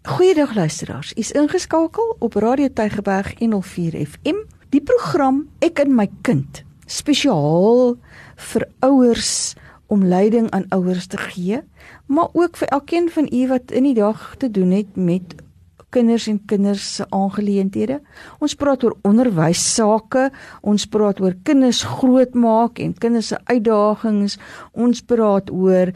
Goeiedag luisteraars. U's ingeskakel op Radio Tygerberg 104 FM. Die program Ek en my kind, spesiaal vir ouers om leiding aan ouers te gee, maar ook vir elkeen van u wat in die dag te doen het met kinders en kinders se aangeleenthede. Ons praat oor onderwys sake, ons praat oor kinders grootmaak en kinders se uitdagings. Ons praat oor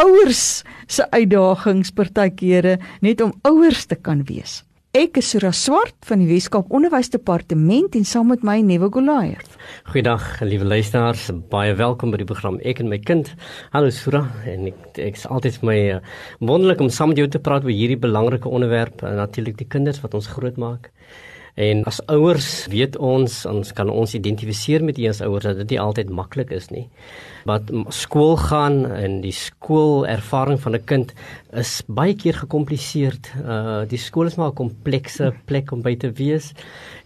ouers se uitdagings partykeere net om ouers te kan wees. Ek is Sura Swart van die Weskaap Onderwysdepartement en saam met my Newe Golier. Goeiedag, liewe luisteraars, baie welkom by die program Ek en my kind. Hallo Sura, en ek ek is altyd vir my uh, wonderlik om saam met jou te praat oor hierdie belangrike onderwerp, uh, natuurlik die kinders wat ons grootmaak. En as ouers weet ons ons kan ons identifiseer met die as ouers dat dit nie altyd maklik is nie. Wat skool gaan en die skoolervaring van 'n kind is baie keer gekompliseerd. Uh die skool is maar 'n komplekse plek om by te wees.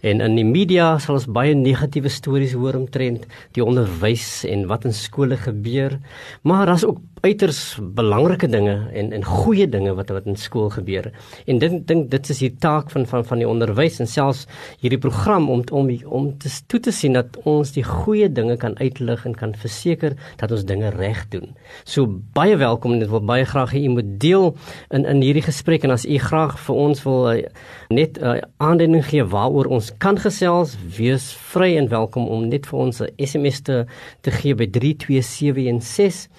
En in die media sal ons baie negatiewe stories hoor omtrent die onderwys en wat in skole gebeur. Maar daar's ook uiters belangrike dinge en en goeie dinge wat wat in skool gebeur. En dit dink dit is die taak van van van die onderwys en selfs hierdie program om om om te toe te sien dat ons die goeie dinge kan uitlig en kan verseker dat ons dinge reg doen. So baie welkom en dit wil baie graag hê u moet deel in in hierdie gesprek en as u graag vir ons wil uh, net 'n uh, eh, aanduiding gee waaroor ons kan gesels, wees vry en welkom om net vir ons 'n SMS te te gee by 32716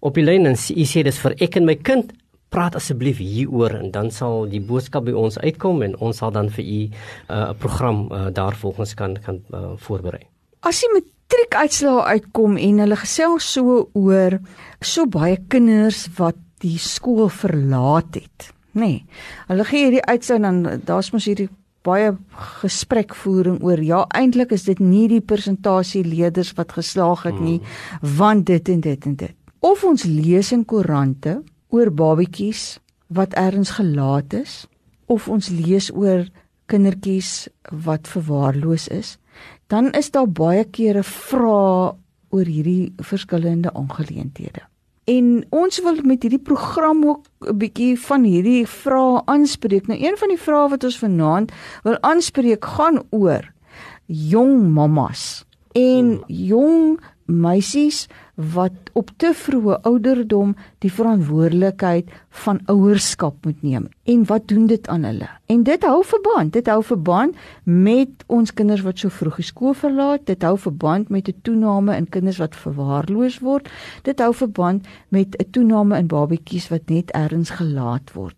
op die lyn en u sê dis vir ek en my kind praat asseblief hieroor en dan sal die boodskap by ons uitkom en ons sal dan vir u eh, 'n uh, program uh, daarvolgens kan kan uh, voorberei. As jy met matriekuitslae uitkom en hulle gesels so oor so baie kinders wat die skool verlaat het, nê. Nee, hulle gee hierdie uitsou dan daar's mos hierdie baie gesprekvoering oor ja eintlik is dit nie die persentasie leerders wat geslaag het nie hmm. want dit en dit en dit. Of ons lees in koerante oor babetjies wat ergens gelaat is of ons lees oor kindertjies wat verwaarloos is dan is daar baie kere vrae oor hierdie verskillende aangeleenthede. En ons wil met hierdie program ook 'n bietjie van hierdie vrae aanspreek. Nou een van die vrae wat ons vanaand wil aanspreek gaan oor jong mammas en jong meisies wat op te vroeë ouderdom die verantwoordelikheid van ouerskap moet neem. En wat doen dit aan hulle? En dit hou verband, dit hou verband met ons kinders wat so vroeg die skool verlaat, dit hou verband met 'n toename in kinders wat verwaarloos word. Dit hou verband met 'n toename in babetjies wat net ergens gelaat word.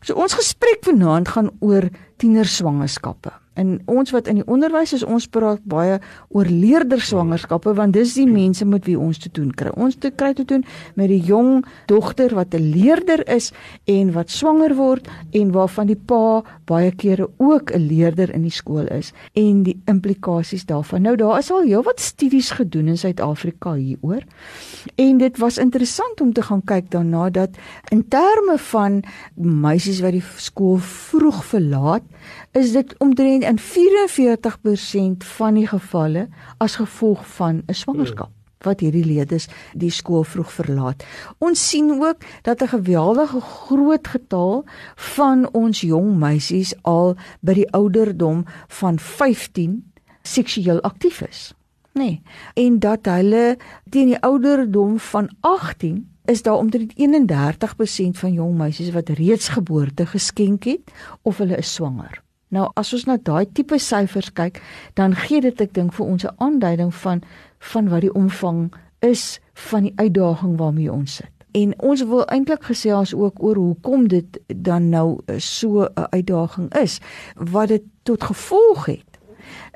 So ons gesprek vanaand gaan oor tienerswangerskappe. En ons wat in die onderwys is, ons praat baie oor leerderswangerskappe want dis die mense met wie ons te doen kry. Ons te kry te doen met die jong dogter wat 'n leerder is en wat swanger word en waarvan die pa baie kere ook 'n leerder in die skool is en die implikasies daarvan. Nou daar is al heelwat studies gedoen in Suid-Afrika hieroor. En dit was interessant om te gaan kyk daarna dat in terme van meisies wat die skool vroeg verlaat, is dit omtrent in 44% van die gevalle as gevolg van 'n swangerskap wat hierdie leerders die skool vroeg verlaat. Ons sien ook dat 'n geweldige groot getal van ons jong meisies al by die ouderdom van 15 seksueel aktief is. Nee, en dat hulle teen die ouderdom van 18 is daar omtrent 31% van jong meisies wat reeds geboorte geskenk het of hulle is swanger. Nou as ons na daai tipe syfers kyk, dan gee dit ek dink vir ons 'n aanduiding van van wat die omvang is van die uitdaging waarmee ons sit. En ons wil eintlik gesels ook oor hoekom dit dan nou so 'n uitdaging is. Wat dit tot gevolg het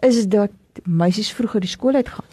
is dat meisies vroeër die skool uitgaan.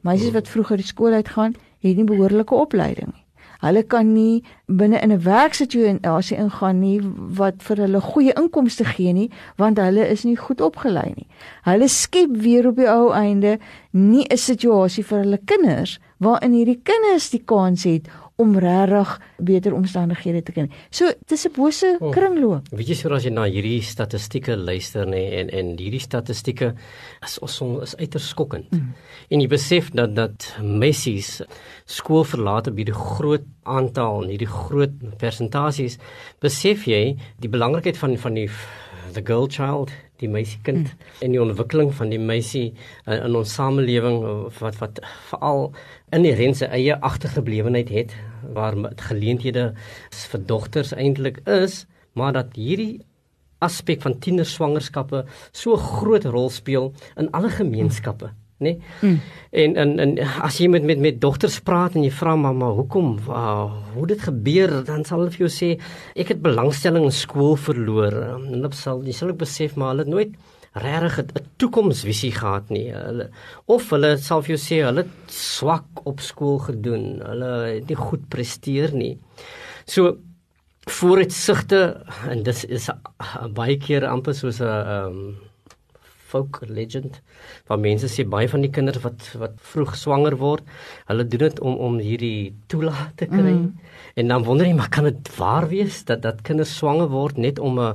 Meisies wat vroeër die skool uitgaan, het nie behoorlike opleiding nie. Hulle kan nie binne in 'n werksituasie ingaan nie wat vir hulle goeie inkomste gee nie, want hulle is nie goed opgelei nie. Hulle skep weer op die ou einde nie 'n situasie vir hulle kinders waarin hierdie kinders die kans het om regtig beter omstandighede te kry. So dis 'n bose oh. kringloop. Weet jy soos jy na hierdie statistieke luister nê en en hierdie statistieke is ons is uiters skokkend. Mm. En jy besef dat dat messies skool verlate by die groot aantal en hierdie groot persentasies besef jy die belangrikheid van van die the girl child die meisiekind mm. en die ontwikkeling van die meisie in, in ons samelewing wat wat veral inherent sy eie agtergeblewenheid het waar geleenthede vir dogters eintlik is maar dat hierdie aspek van tienerswangerskappe so 'n groot rol speel in alle gemeenskappe mm nê? Nee? Hmm. En en en as jy met met met dogters praat en jy vra mamma hoekom uh, hoe dit gebeur, dan sal hulle vir jou sê ek het belangstelling in skool verloor. En hulle sal jy sal ook besef maar hulle het nooit regtig 'n toekomsvisie gehad nie. Hulle of hulle sal vir jou sê hulle het swak op skool gedoen. Hulle het nie goed presteer nie. So vooruitsigte en dis is baie keer amper soos 'n um, folk legend waar mense sê baie van die kinders wat wat vroeg swanger word, hulle doen dit om om hierdie toelaat te kry. Mm. En dan wonder jy maar kan dit waar wees dat dat kinders swanger word net om 'n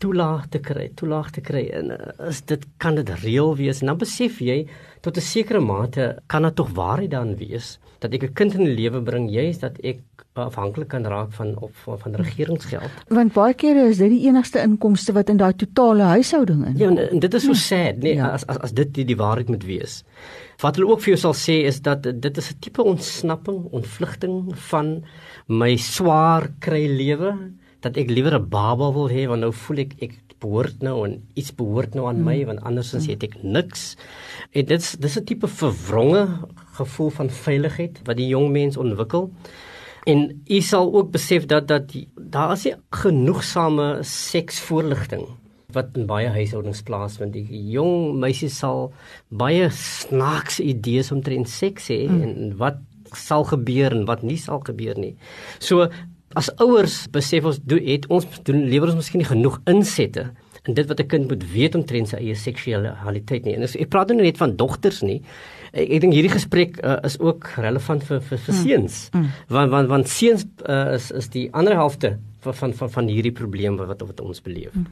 toelaag te kry, toelaag te kry. En eh, is dit kan dit reël wees? En dan besef jy tot 'n sekere mate kan dit tog waarheid dan wees dat ek 'n kind in die lewe bring, juist dat ek afhanklik kan raak van op van regeringsgeld. Want baie kere is dit die enigste inkomste wat in daai totale huishouding in. Ja, en, en dit is so ja. sad, nee, ja. as as as dit die, die waarheid moet wees. Wat hulle ook vir jou sal sê is dat dit is 'n tipe ontsnapping, ontvlugting van my swaar kry lewe dat ek liewer 'n baba wil hê want nou voel ek ek behoort nou en iets behoort nou aan mm. my want andersins mm. het ek niks. En dit dis 'n tipe verwronge gevoel van veiligheid wat die jong mens ontwikkel. En u sal ook besef dat dat daar is nie genoegsame seksvoorligting wat in baie huishoudings plaasvind. Die jong meisies sal baie snaakse idees omtrent seks hê mm. en wat sal gebeur en wat nie sal gebeur nie. So as ouers besef ons doen het ons doen lewer ons miskien nie genoeg insette in dit wat 'n kind moet weet omtrent sy eie seksualiteit nie. En ek praat nou net van dogters nie ek, ek dink hierdie gesprek uh, is ook relevant vir vir, vir mm. seuns mm. want want want seuns uh, is is die ander helfte van van van, van hierdie probleem wat wat ons beleef. Hmm.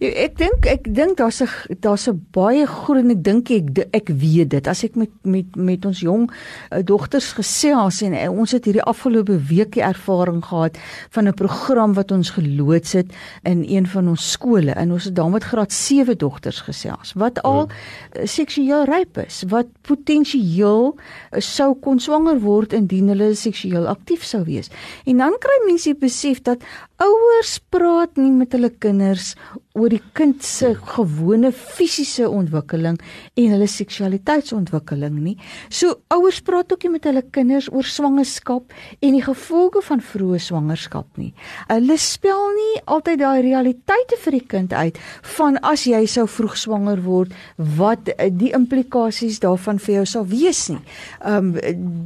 Ek dink ek dink daar's 'n daar's 'n baie groot en ek dink ek ek weet dit as ek met met met ons jong uh, dogters gesels en uh, ons het hierdie afgelope week die ervaring gehad van 'n program wat ons geloods het in een van ons skole en ons het daar met graad 7 dogters gesels wat al hmm. seksueel ryp is wat potensieel sou kon swanger word indien hulle seksueel aktief sou wees. En dan kry mense besef dat ouers praat nie met hulle kinders oor die kind se gewone fisiese ontwikkeling en hulle seksualiteitsontwikkeling nie. So ouers praat ook nie met hulle kinders oor swangerskap en die gevolge van vroeë swangerskap nie. Hulle spel nie altyd daai realiteite vir die kind uit van as jy sou vroeg swanger word, wat die implikasies daarvan vir jou sal wees nie. Um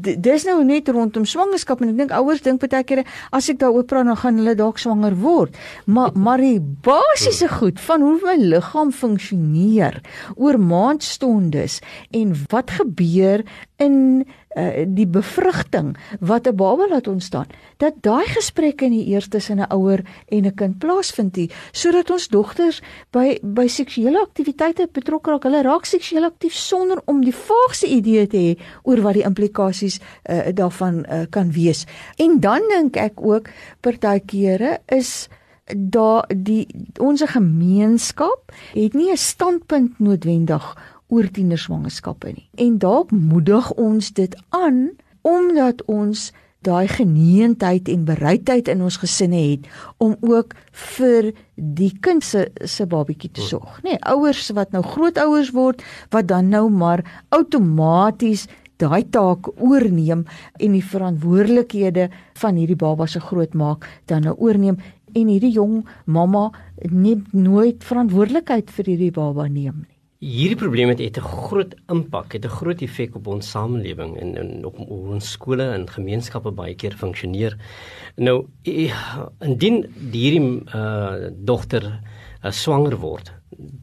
dis nou net rondom swangerskap en ek dink ouers dink baie keer as ek daaroor praat dan gaan hulle dalk swanger word. Maar maar die basiese goed van hoe my liggaam funksioneer oor maandstondes en wat gebeur in uh, die bevrugting wat 'n baba laat ontstaan dat daai gesprekke in die eerste sin 'n ouer en 'n kind plaasvind hier sodat ons dogters by by seksuele aktiwiteite betrokke raak. Hulle raak seksueel aktief sonder om die vaagste idee te hê oor wat die implikasies uh, daarvan uh, kan wees. En dan dink ek ook partykeere is daar die ons gemeenskap het nie 'n standpunt noodwendig oor tienerswangerskappe nie. En dalk moedig ons dit aan omdat ons daai geneentheid en bereidheid in ons gesinne het om ook vir die kind se se babatjie te sorg, nê? Nee, ouers wat nou grootouers word wat dan nou maar outomaties daai taak oorneem en die verantwoordelikhede van hierdie baba se grootmaak dan nou oorneem en hierdie jong mamma neem nooit verantwoordelikheid vir hierdie baba neem nie. Hierdie probleem het 'n groot impak, het 'n groot effek op ons samelewing en en op ons skole en gemeenskappe baie keer funksioneer. Nou indien hierdie uh dogter uh, swanger word,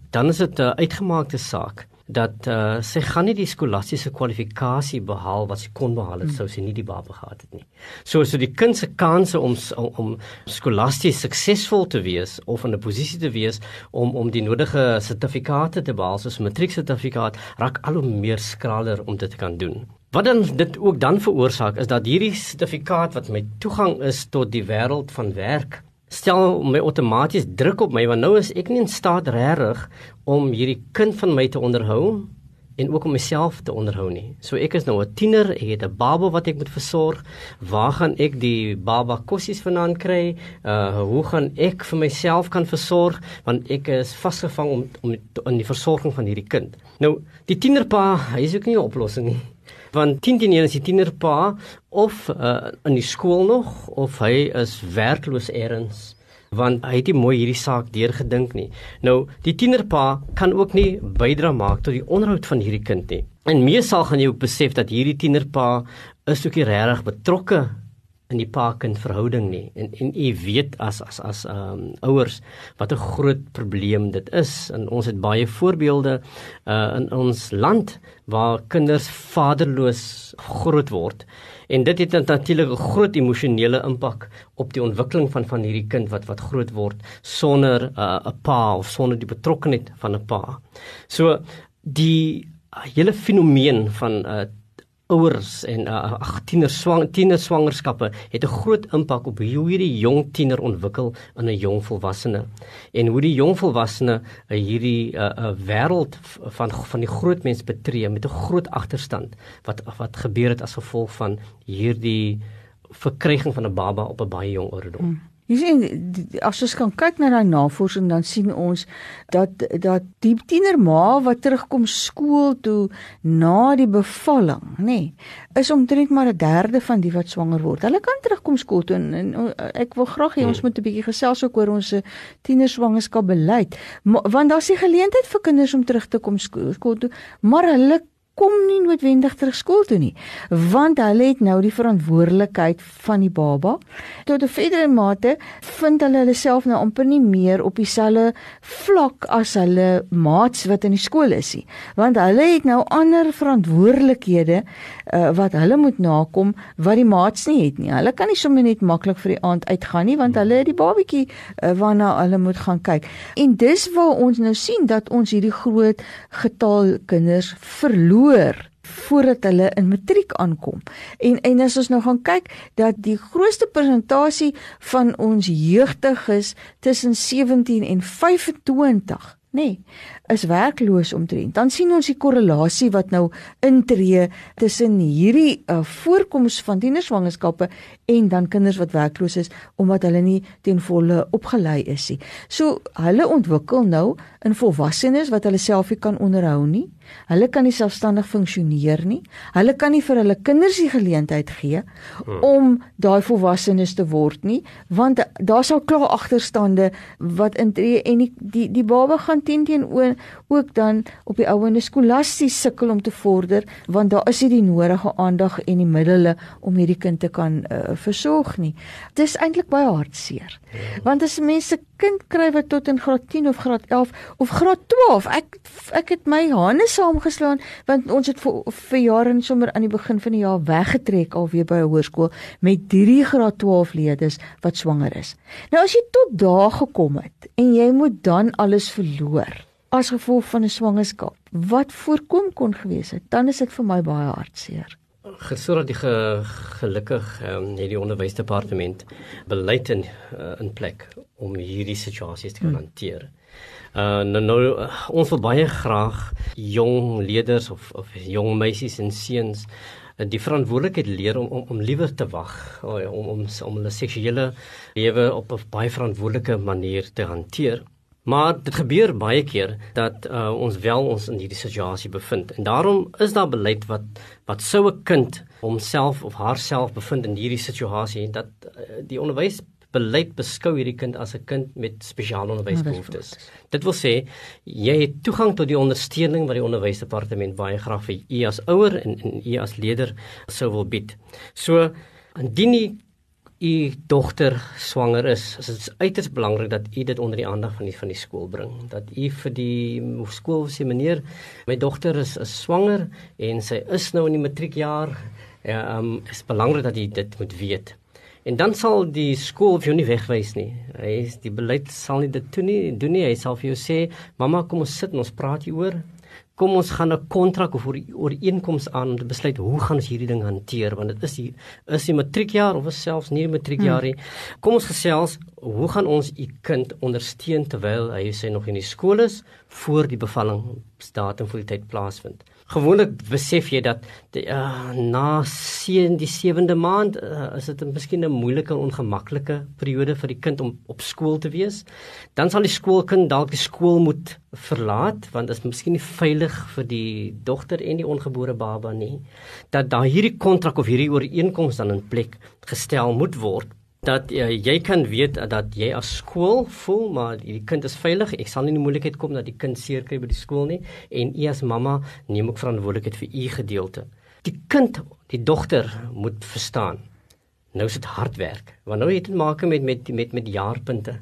dan is dit 'n uitgemaakte saak dat uh, sy gaan nie die skolastiese kwalifikasie behaal wat sy kon behaal het sou sy nie die baba gehad het nie. So so die kind se kanse om om, om skolasties suksesvol te wees of in 'n posisie te wees om om die nodige sertifikate te behaal soos 'n matrieksertifikaat raak al hoe meer skraler om dit te kan doen. Wat dan dit ook dan veroorsaak is dat hierdie sertifikaat wat my toegang is tot die wêreld van werk stel my outomaties druk op my want nou is ek nie in staat regtig om hierdie kind van my te onderhou en ook om myself te onderhou nie. So ek is nou 'n tiener, ek het 'n baba wat ek moet versorg. Waar gaan ek die baba kossies vandaan kry? Uh hoe gaan ek vir myself kan versorg want ek is vasgevang om om in die versorging van hierdie kind. Nou, die tienerpa, hy is ook nie 'n oplossing nie want 10 teen 1 is die tienerpa of uh, in die skool nog of hy is werkloos eers want hy het nie mooi hierdie saak deurgedink nie. Nou, die tienerpa kan ook nie bydra maak tot die onderhoud van hierdie kind nie. En meesal gaan jy ook besef dat hierdie tienerpa is ook nie regtig betrokke in die pa-kind verhouding nie en en u weet as as as ehm um, ouers wat 'n groot probleem dit is en ons het baie voorbeelde uh in ons land waar kinders vaderloos groot word en dit het natuurlik 'n groot emosionele impak op die ontwikkeling van van hierdie kind wat wat groot word sonder 'n uh, pa of sonder die betrokkeheid van 'n pa. So die hele fenomeen van 'n uh, ouers en uh, ag tiener swang tiener swangerskappe het 'n groot impak op hoe hierdie jong tiener ontwikkel in 'n jong volwassene en hoe die jong volwassene uh, hierdie uh, uh, wêreld van van die groot mens betree met 'n groot agterstand wat wat gebeur het as gevolg van hierdie verkryging van 'n baba op 'n baie jong ouderdom. Hmm. Jy sien as ons kan kyk na daai navorsing dan sien ons dat dat die tienerma wat terugkom skool toe na die bevalling, nê, nee, is omtrent maar 'n derde van die wat swanger word. Hulle kan terugkom skool toe en, en ek wil graag hê ons hmm. moet 'n bietjie gesels ook oor ons tienerswangerskap beleid, want daar's die geleentheid vir kinders om terug te kom skool, skool toe, maar hulle kom nie noodwendig terug skool toe nie want hulle het nou die verantwoordelikheid van die baba. Tot 'n verdere mate vind hulle hulle self nou amper nie meer op dieselfde vlak as hulle maats wat in die skool is nie want hulle het nou ander verantwoordelikhede uh, wat hulle moet nakom wat die maats nie het nie. Hulle kan nie sommer net maklik vir die aand uitgaan nie want hulle het die babatjie uh, waarna hulle moet gaan kyk. En dis waar ons nou sien dat ons hierdie groot getal kinders verloor verloor voordat hulle in matriek aankom. En en as ons nou gaan kyk dat die grootste persentasie van ons jeugdiges tussen 17 en 25 nê nee, is werkloos omtrent. Dan sien ons die korrelasie wat nou intree tussen hierdie uh, voorkoms van tienerswangerskappe en dan kinders wat werkloos is omdat hulle nie ten volle opgelei is nie. So hulle ontwikkel nou in volwassenes wat hulle self nie kan onderhou nie. Hulle kan nie selfstandig funksioneer nie. Hulle kan nie vir hulle kinders die geleentheid gee hmm. om daai volwassenes te word nie, want daar sal klaar agterstande wat intree en die die, die baba gaan teen teenoor ook dan op die ouene skolasties sukkel om te vorder want daar is nie die nodige aandag en die middele om hierdie kind te kan uh, versorg nie. Dit is eintlik baie hartseer. Hmm. Want as mense kind kry wat tot in graad 10 of graad 11 of graad 12, ek ek het my hande saamgeslaan want ons het vir, vir jare en sommer aan die begin van die jaar weggetrek alweer by 'n hoërskool met drie graad 12 leerders wat swanger is. Nou as jy tot daar gekom het en jy moet dan alles verloor as gevolg van 'n swangerskap wat voorkom kon gewees het, dan is dit vir my baie hartseer. Gesoor dat die ge, gelukkig um, het die onderwysdepartement beleid in uh, in plek om hierdie situasies te kan hmm. Uh nou, nou ons wil baie graag jong leerders of of jong meisies en seuns uh, die verantwoordelikheid leer om om, om liewer te wag om om om hulle seksuele lewe op 'n baie verantwoordelike manier te hanteer. Maar dit gebeur baie keer dat uh, ons wel ons in hierdie situasie bevind en daarom is daar beleid wat wat sou 'n kind homself of haarself bevind in hierdie situasie dat uh, die onderwysbeleid beskou hierdie kind as 'n kind met spesiale onderwysbehoeftes. Dit wil sê jy het toegang tot die ondersteuning wat die onderwysdepartement baie graag vir u as ouer en, en u as leerder sou wil bied. So indien die u dogter swanger is, is dit uiters belangrik dat u dit onder die aandag van die van die skool bring. Dat u vir die skool sê meneer, my dogter is, is swanger en sy is nou in die matriekjaar. Ja, um, is belangrik dat jy dit moet weet. En dan sal die skool vir jou nie wegwys nie. Hy is die beleid sal nie dit doen nie, doen nie. Hy sal vir jou sê, "Mamma, kom ons sit en ons praat hieroor." kom ons gaan 'n kontrak of ooreenkoms aan om te besluit hoe gaan ons hierdie ding hanteer want dit is die is die matriekjaar of is selfs nie die matriekjaar nie. Kom ons gesels hoe gaan ons u kind ondersteun terwyl hy sê nog in die skool is voor die bevallingsdatum vir die tyd plaasvind. Gewoonlik besef jy dat die, uh, na seën die 7de maand uh, is dit miskien 'n moeilike ongemaklike periode vir die kind om op skool te wees. Dan sal die skoolkind dalk die skool moet verlaat want dit is miskien nie veilig vir die dogter en die ongebore baba nie. Dat daar hierdie kontrak of hierdie ooreenkoms dan in plek gestel moet word dat uh, jy kan weet dat jy as skool voel maar die kind is veilig. Ek sal nie in die moeilikheid kom dat die kind seer kry by die skool nie en u as mamma neem ook verantwoordelikheid vir u gedeelte. Die kind, die dogter moet verstaan. Nou is dit hard werk. Want nou het dit maak met met met met jaarpunte.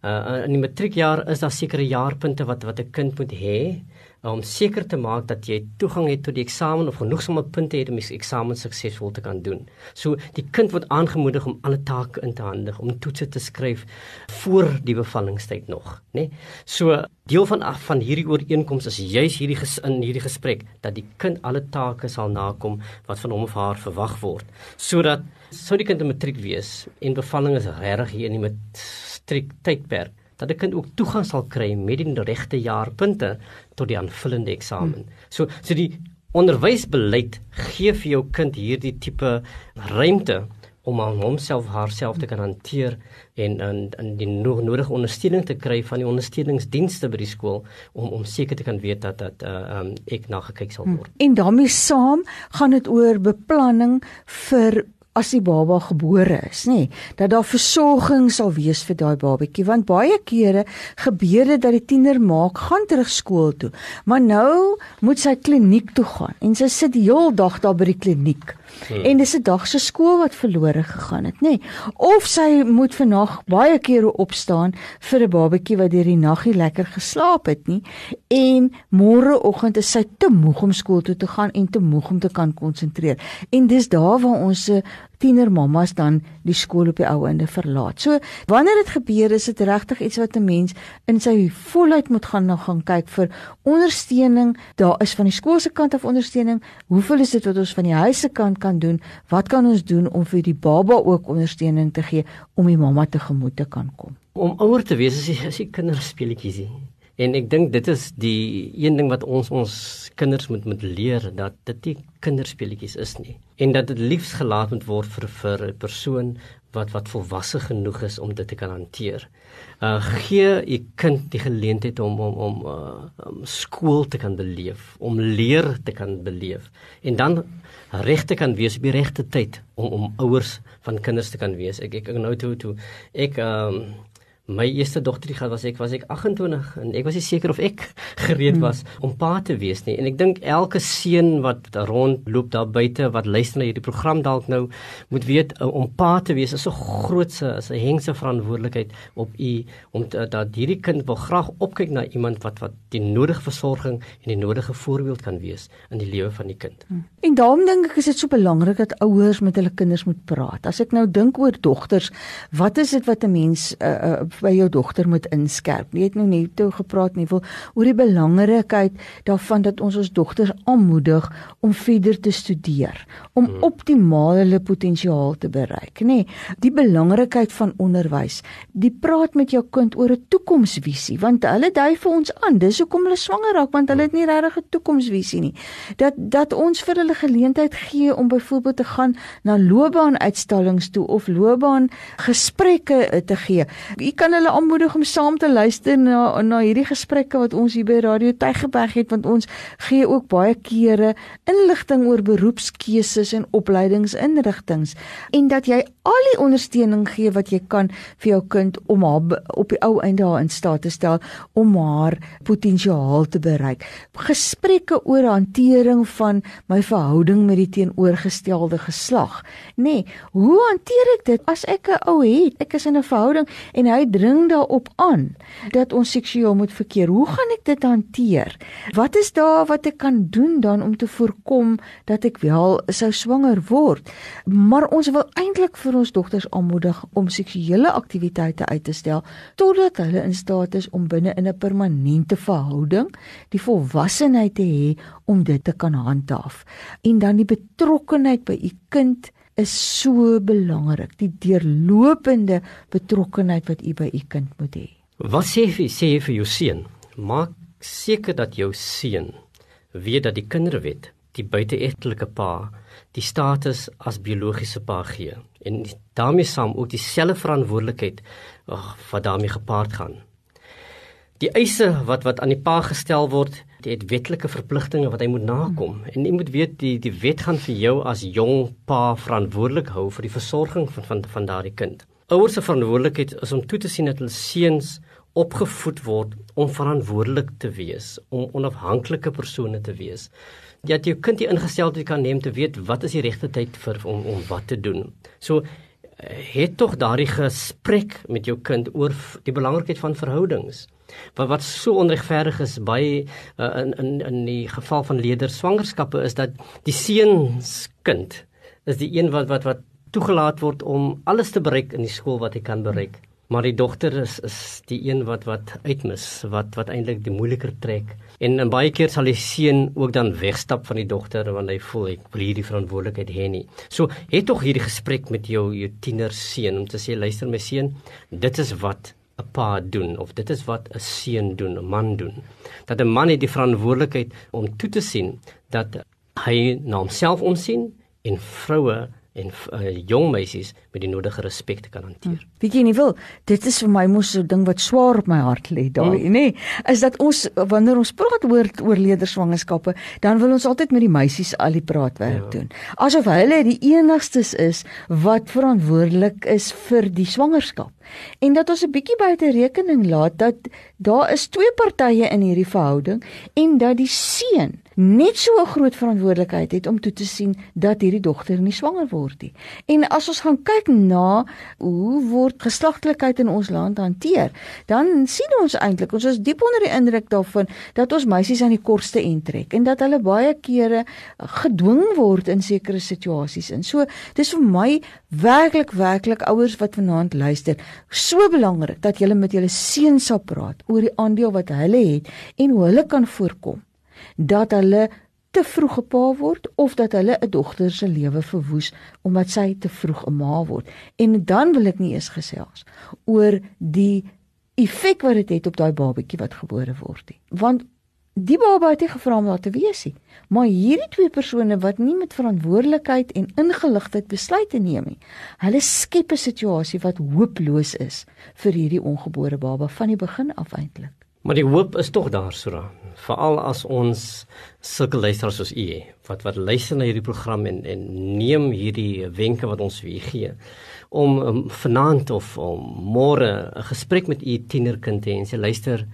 Uh in die matriekjaar is daar sekere jaarpunte wat wat 'n kind moet hê om seker te maak dat jy toegang het tot die eksamen of genoegsame punte het om die eksamen suksesvol te kan doen. So die kind word aangemoedig om alle take in te handig, om toetse te skryf voor die bevallingstyd nog, né? Nee? So deel van af van hierdie ooreenkoms is juis hierdie ges, in hierdie gesprek dat die kind alle take sal nakom wat van hom of haar verwag word, sodat sou die kind 'n matriek wees en bevalling is regtig hier in die matriek tydperk dat 'n kind ook toegang sal kry met die regte jaarpunte tot die aanvullende eksamen. Hmm. So so die onderwysbeleid gee vir jou kind hierdie tipe ruimte om aan homself haarself te kan hanteer en en, en die nodige ondersteuning te kry van die ondersteuningsdienste by die skool om om seker te kan weet dat dat uh, um, ek na gekyk sal word. En daarmee saam gaan dit oor beplanning vir as die baba gebore is, nê, dat daar versorging sal wees vir daai babatjie want baie kere gebeur dit dat die tiener maak gaan terug skool toe, maar nou moet sy kliniek toe gaan en sy sit die hele dag daar by die kliniek. Hmm. En dis 'n dag se skool wat verlore gegaan het, nê? Nee. Of sy moet vannag baie kere opstaan vir 'n babatjie wat deur die nag nie lekker geslaap het nie en môreoggend is sy te moeg om skool toe te gaan en te moeg om te kan konsentreer. En dis daar waar ons tiener mammas dan die skool op die ou einde verlaat. So wanneer dit gebeur is dit regtig iets wat 'n mens in sy volheid moet gaan na gaan kyk vir ondersteuning. Daar is van die skool se kant af ondersteuning. Hoeveel is dit wat ons van die huis se kant kan doen? Wat kan ons doen om vir die baba ook ondersteuning te gee om die mamma te gemoed te kan kom? Om ouer te wees is die, is die kinderspeletjies. En ek dink dit is die een ding wat ons ons kinders moet moet leer dat dit nie kinderspeletjies is nie en dat dit liefs gelaat moet word vir vir 'n persoon wat wat volwasse genoeg is om dit te kan hanteer. Uh gee u kind die geleentheid om om om uh om skool te kan beleef, om leer te kan beleef en dan regte kan wees op die regte tyd om om ouers van kinders te kan wees. Ek ek nou toe toe ek um My eerste dogtertjie gehad was ek was ek 28 en ek was nie seker of ek gereed was hmm. om pa te wees nie en ek dink elke seun wat rondloop daar buite wat luister na hierdie program dalk nou moet weet uh, om pa te wees is so grootse is 'n hengse verantwoordelikheid op u om te, dat hierdie kind wil graag opkyk na iemand wat wat die nodige versorging en die nodige voorbeeld kan wees in die lewe van die kind. Hmm. En daarom dink ek is dit so belangrik dat ouers met hulle kinders moet praat. As ek nou dink oor dogters, wat is dit wat 'n mens uh, uh, by jou dogter moet inskerp. Jy het nou net toe gepraat nie wil oor die belangrikheid daarvan dat ons ons dogters aanmoedig om verder te studeer, om hmm. optimaal hulle potensiaal te bereik, nê? Die belangrikheid van onderwys. Die praat met jou kind oor 'n toekomsvisie want hulle dui vir ons aan. Dis hoekom hulle swanger raak want hulle het nie regtig 'n toekomsvisie nie. Dat dat ons vir hulle geleentheid gee om byvoorbeeld te gaan na loopbaanuitstallings toe of loopbaan gesprekke te gee. Jy kan hulle aanmoedig om saam te luister na na hierdie gesprekke wat ons hier by Radio Tygerberg het want ons gee ook baie kere inligting oor beroepskeuses en opleidingsinrigtings en dat jy al die ondersteuning gee wat jy kan vir jou kind om haar op die ou einde haar in staat te stel om haar potensiaal te bereik. Gesprekke oor hantering van my verhouding met die teenoorgestelde geslag. Nee, hoe hanteer ek dit as ek 'n ou het? Ek is in 'n verhouding en hy dring daarop aan dat ons seksueel moet verkeer. Hoe gaan ek dit hanteer? Wat is daar wat ek kan doen dan om te voorkom dat ek wel sou swanger word? Maar ons wil eintlik vir ons dogters aanmoedig om seksuele aktiwiteite uit te stel totdat hulle in staat is om binne in 'n permanente verhouding die volwassenheid te hê om dit te kan handhaaf. En dan die betrokkenheid by u kind is so belangrik, die deurlopende betrokkenheid wat u by u kind moet hê. Wat sê jy sê jy vir jou seun? Maak seker dat jou seun weet dat die kinderwet die buiteegtelike pa die status as biologiese pa gee en daarmee saam ook dieselfde verantwoordelikheid wat daarmee gepaard gaan. Die eise wat wat aan die pa gestel word, die het wetlike verpligtinge wat hy moet nakom. Hmm. En jy moet weet die die wet gaan vir jou as jong pa verantwoordelik hou vir die versorging van van van daardie kind. Ouers se verantwoordelikheid is om toe te sien dat hulle seuns opgevoed word om verantwoordelik te wees, om onafhanklike persone te wees. Het jou kind die ingesteldheid kan neem te weet wat is die regte tyd vir om om wat te doen. So het tog daardie gesprek met jou kind oor die belangrikheid van verhoudings. Wat wat so onregverdig is by uh, in in in die geval van leder swangerskappe is dat die seunskind is die een wat wat wat toegelaat word om alles te bereik in die skool wat hy kan bereik. Maar die dogter is is die een wat wat uitmis, wat wat eintlik die moeiliker trek. En en baie keer sal die seun ook dan wegstap van die dogter want hy voel ek wil hierdie verantwoordelikheid hê nie. So het tog hierdie gesprek met jou jou tiener seun om te sê luister my seun, dit is wat 'n pa doen of dit is wat 'n seun doen, 'n man doen. Dat 'n man het die verantwoordelikheid om toe te sien dat hy na homself omsien en vroue en uh, jong meisies met die nodige respek te kan hanteer. Hm. Weet jy nie wil, dit is vir my mos so 'n ding wat swaar op my hart lê daai, hm. nê, nee, is dat ons wanneer ons praat oor oor leederswangerskappe, dan wil ons altyd met die meisies al die praatwerk ja. doen. Asof hulle die enigstes is wat verantwoordelik is vir die swangerskap. En dat ons 'n bietjie buite rekening laat dat daar is twee partye in hierdie verhouding en dat die seun net so 'n groot verantwoordelikheid het om toe te sien dat hierdie dogter nie swanger word nie. En as ons gaan kyk na hoe word geslagtelikheid in ons land hanteer, dan sien ons eintlik ons is diep onder die indruk daarvan dat ons meisies aan die kortste end trek en dat hulle baie kere gedwing word in sekere situasies. En so dis vir my werklik werklik ouers wat vanaand luister, so belangrik dat jy met julle seuns sal praat oor die aandeel wat hulle het en hoe hulle kan voorkom dat hulle te vroeg 'n pa word of dat hulle 'n dogter se lewe verwoes omdat sy te vroeg 'n ma word. En dan wil ek nie eens gesels oor die effek wat dit het, het op daai babatjie wat gebore word nie. Want die baba het nie gevra om daar te wees nie. Maar hierdie twee persone wat nie met verantwoordelikheid en ingeligtheid besluite neem nie, hulle skep 'n situasie wat hooploos is vir hierdie ongebore baba van die begin af eintlik. Maar die hoop is tog daar, Sura. Veral as ons sulke luisteraars soos u wat wat luister na hierdie program en en neem hierdie wenke wat ons vir u gee om um, vanaand of om môre 'n gesprek met u tienerkind te hê en sê luister,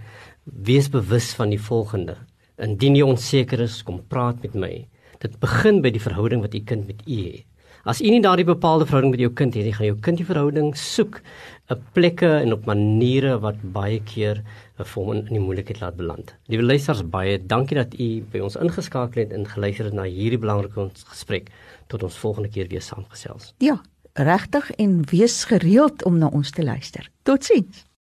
wees bewus van die volgende. Indien jy onseker is, kom praat met my. Dit begin by die verhouding wat u kind met u het. As u nie daardie bepaalde verhouding met jou kind het nie, gaan jou kind die verhouding soek 'n plekke en op maniere wat baie keer vir hom in die moeilikheid laat beland. Liewe luisters, baie dankie dat u by ons ingeskakel het en geluister het na hierdie belangrike gesprek. Tot ons volgende keer weer saamgesels. Ja, regtig en wees gereeld om na ons te luister. Totsiens.